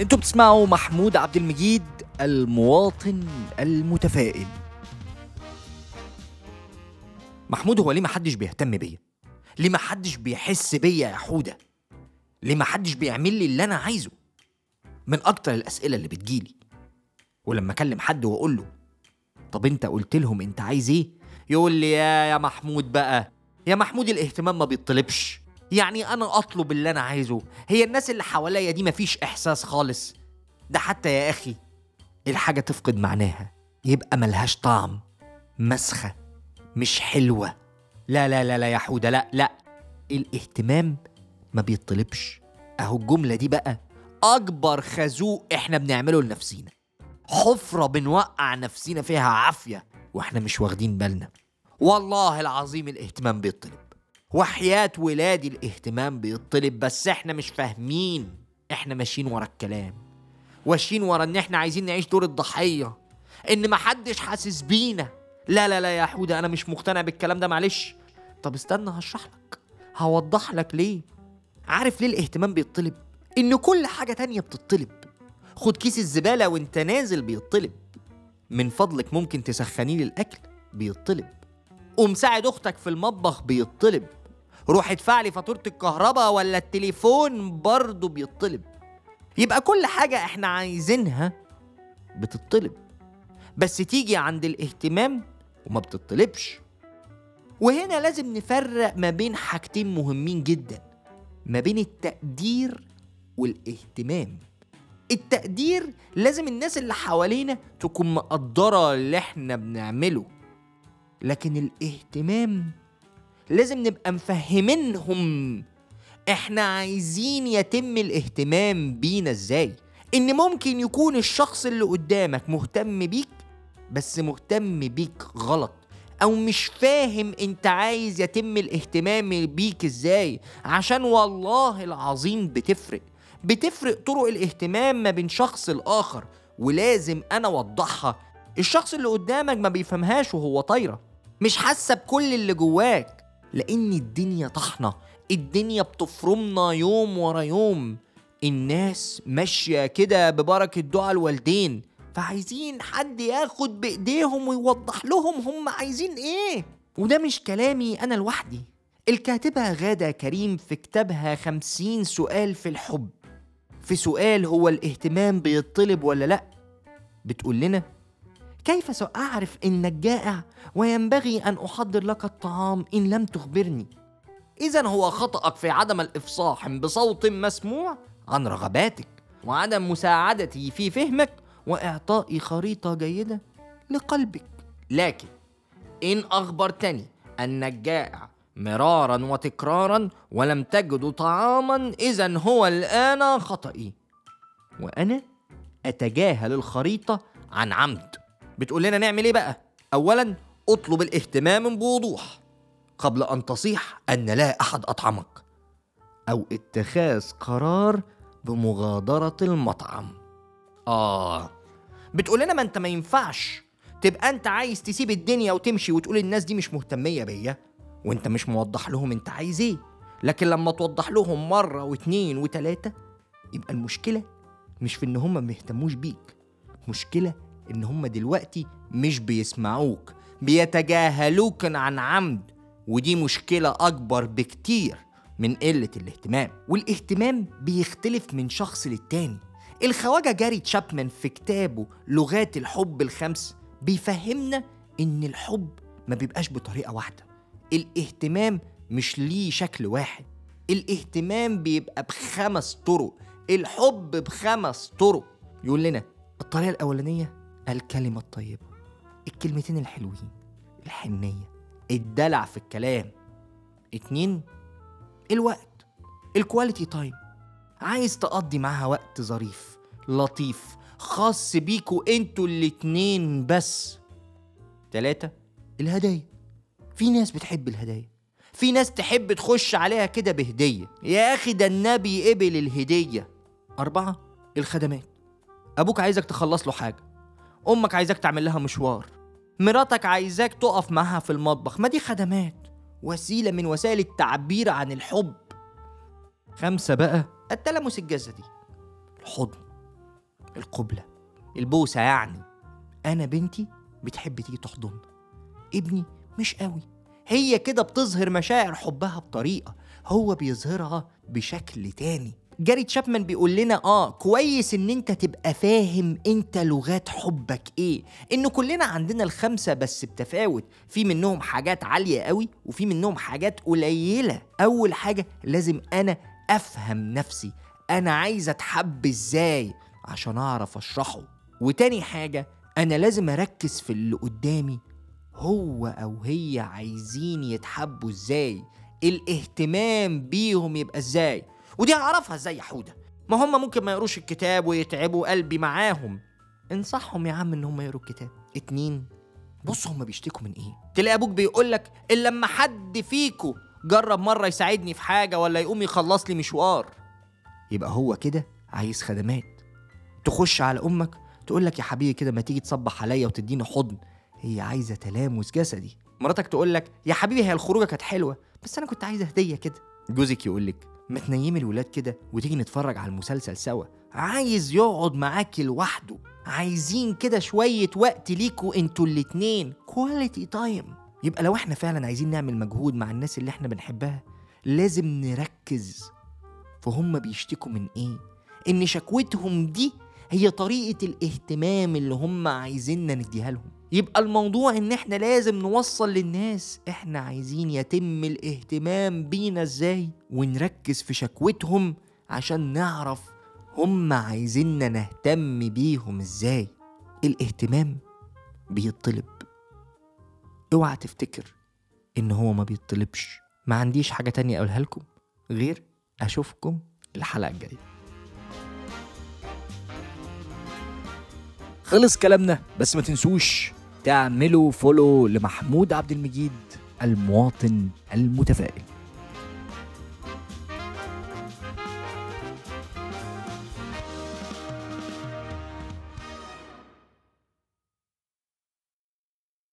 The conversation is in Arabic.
أنتوا بتسمعوا محمود عبد المجيد المواطن المتفائل. محمود هو ليه محدش بيهتم بيا؟ ليه محدش بيحس بيا يا حودة؟ ليه محدش بيعمل لي اللي أنا عايزه؟ من أكتر الأسئلة اللي بتجيلي. ولما أكلم حد وأقول له طب أنت قلت لهم أنت عايز إيه؟ يقول لي يا يا محمود بقى يا محمود الاهتمام ما بيطلبش. يعني أنا أطلب اللي أنا عايزه. هي الناس اللي حواليا دي مفيش إحساس خالص. ده حتى يا أخي الحاجة تفقد معناها. يبقى ملهاش طعم. مسخة. مش حلوة. لا لا لا لا يا حودة لا لا. الاهتمام ما بيطلبش. أهو الجملة دي بقى أكبر خازوق إحنا بنعمله لنفسينا. حفرة بنوقع نفسينا فيها عافية وإحنا مش واخدين بالنا. والله العظيم الاهتمام بيطلب. وحياة ولادي الاهتمام بيطلب بس إحنا مش فاهمين. إحنا ماشيين ورا الكلام. ماشيين ورا ان إحنا عايزين نعيش دور الضحية. ان محدش حاسس بينا. لا لا لا يا حودة أنا مش مقتنع بالكلام ده معلش. طب استنى هشرح لك. هوضح لك ليه. عارف ليه الاهتمام بيطلب؟ إن كل حاجة تانية بتطلب. خد كيس الزبالة وانت نازل بيطلب. من فضلك ممكن تسخني لي الاكل بيطلب. قوم ساعد أختك في المطبخ بيطلب. روح ادفع لي فاتورة الكهرباء ولا التليفون برضه بيطلب يبقى كل حاجة إحنا عايزينها بتطلب بس تيجي عند الاهتمام وما بتطلبش وهنا لازم نفرق ما بين حاجتين مهمين جدا. ما بين التقدير والاهتمام. التقدير لازم الناس اللي حوالينا تكون مقدرة اللي إحنا بنعمله. لكن الاهتمام لازم نبقى مفهمينهم. إحنا عايزين يتم الاهتمام بينا إزاي؟ ان ممكن يكون الشخص اللي قدامك مهتم بيك بس مهتم بيك غلط أو مش فاهم انت عايز يتم الاهتمام بيك إزاي. عشان والله العظيم بتفرق. بتفرق طرق الاهتمام ما بين شخص الآخر ولازم أنا اوضحها. الشخص اللي قدامك ما بيفهمهاش وهو طايرة. مش حاسة بكل اللي جواك. لأن الدنيا طحنة. الدنيا بتفرمنا يوم ورا يوم. الناس ماشية كده ببركة دعاء الوالدين. فعايزين حد ياخد بإيديهم ويوضح لهم هم عايزين إيه. وده مش كلامي أنا لوحدي. الكاتبة غادة كريم في كتابها خمسين سؤال في الحب. في سؤال هو الاهتمام بيطلب ولا لأ؟ بتقول لنا كيف سأعرف إنك جائع وينبغي أن أحضر لك الطعام إن لم تخبرني؟ إذا هو خطأك في عدم الإفصاح بصوت مسموع عن رغباتك وعدم مساعدتي في فهمك وإعطائي خريطة جيدة لقلبك. لكن إن أخبرتني أنك جائع مرارا وتكرارا ولم تجد طعاما إذا هو الآن خطئي. وأنا أتجاهل الخريطة عن عمد. بتقول لنا نعمل إيه بقى؟ أولا اطلب الاهتمام بوضوح قبل أن تصيح أن لا أحد أطعمك أو اتخاذ قرار بمغادرة المطعم. آه. بتقول لنا ما أنت ما ينفعش تبقى أنت عايز تسيب الدنيا وتمشي وتقول الناس دي مش مهتمية بيا وأنت مش موضح لهم أنت عايز إيه. لكن لما توضح لهم مرة واتنين وتلاتة يبقى المشكلة مش في إن هم ما بيهتموش بيك. مشكلة إن هم دلوقتي مش بيسمعوك بيتجاهلوك عن عمد ودي مشكلة أكبر بكتير من قلة الاهتمام. والاهتمام بيختلف من شخص للتاني. الخواجة جاري تشابمان في كتابه لغات الحب الخمس بيفهمنا إن الحب ما بيبقاش بطريقة واحدة. الاهتمام مش ليه شكل واحد. الاهتمام بيبقى بخمس طرق الحب بخمس طرق. يقول لنا الطريقة الأولانية الكلمة الطيبة الكلمتين الحلوين الحنية الدلع في الكلام. اتنين الوقت ال quality time عايز تقضي معاها وقت ظريف لطيف خاص بيكوا أنتوا الاتنين بس. تلاتة الهدايا. في ناس بتحب الهدايا في ناس تحب تخش عليها كده بهدية. يا أخي ده النبي قبل الهدية. أربعة الخدمات. أبوك عايزك تخلص له حاجة. أمك عايزك تعمل لها مشوار. مراتك عايزاك تقف معاها في المطبخ. ما دي خدمات. وسيلة من وسائل التعبير عن الحب. خمسة بقى التلامس الجسدي. الحضن. القبلة. البوسة يعني. أنا بنتي بتحب تيجي تحضن. ابني مش قوي. هي كده بتظهر مشاعر حبها بطريقة هو بيظهرها بشكل تاني. جاري تشابمان بيقول لنا آه كويس إن أنت تبقى فاهم أنت لغات حبك إيه. إن كلنا عندنا الخمسة بس بتفاوت. في منهم حاجات عالية قوي وفي منهم حاجات قليلة. أول حاجة لازم أنا أفهم نفسي. أنا عايز أتحب إزاي عشان أعرف أشرحه. وتاني حاجة أنا لازم أركز في اللي قدامي. هو أو هي عايزين يتحبوا إزاي؟ الاهتمام بيهم يبقى إزاي؟ ودي هعرفها إزاي يا حودة. ما هم ممكن ما يقروش الكتاب ويتعبوا قلبي معاهم. انصحهم يا عم ان هم يقروا الكتاب. اتنين بص هم بيشتكوا من إيه؟ تلاقي أبوك بيقول لك الا لما حد فيكو جرب مرة يساعدني في حاجة ولا يقوم يخلص لي مشوار. يبقى هو كده عايز خدمات. تخش على أمك تقول لك يا حبيبي كده ما تيجي تصبح عليا وتديني حضن. هي عايزة تلامس جسدي. مراتك تقول لك يا حبيبي هي الخروجة كانت حلوة بس أنا كنت عايزة هدية كده. جوزك يقول لك ما تنيمي الولاد كده وتيجي نتفرج على المسلسل سوا. عايز يقعد معاكي لوحده. عايزين كده شوية وقت ليكوا أنتوا الاتنين. quality time يبقى لو إحنا فعلا عايزين نعمل مجهود مع الناس اللي إحنا بنحبها لازم نركز فهم بيشتكوا من إيه. إن شكوتهم دي هي طريقة الاهتمام اللي هم عايزيننا نديها لهم. يبقى الموضوع إن إحنا لازم نوصل للناس. إحنا عايزين يتم الاهتمام بينا إزاي؟ ونركز في شكوتهم عشان نعرف هم عايزيننا نهتم بيهم إزاي. الاهتمام بيطلب. اوعى تفتكر إن هو ما بيطلبش. ما عنديش حاجة تانية أقولها لكم غير أشوفكم الحلقة الجاية. خلص كلامنا بس ما تنسوش تعملوا فولو لمحمود عبد المجيد المواطن المتفائل.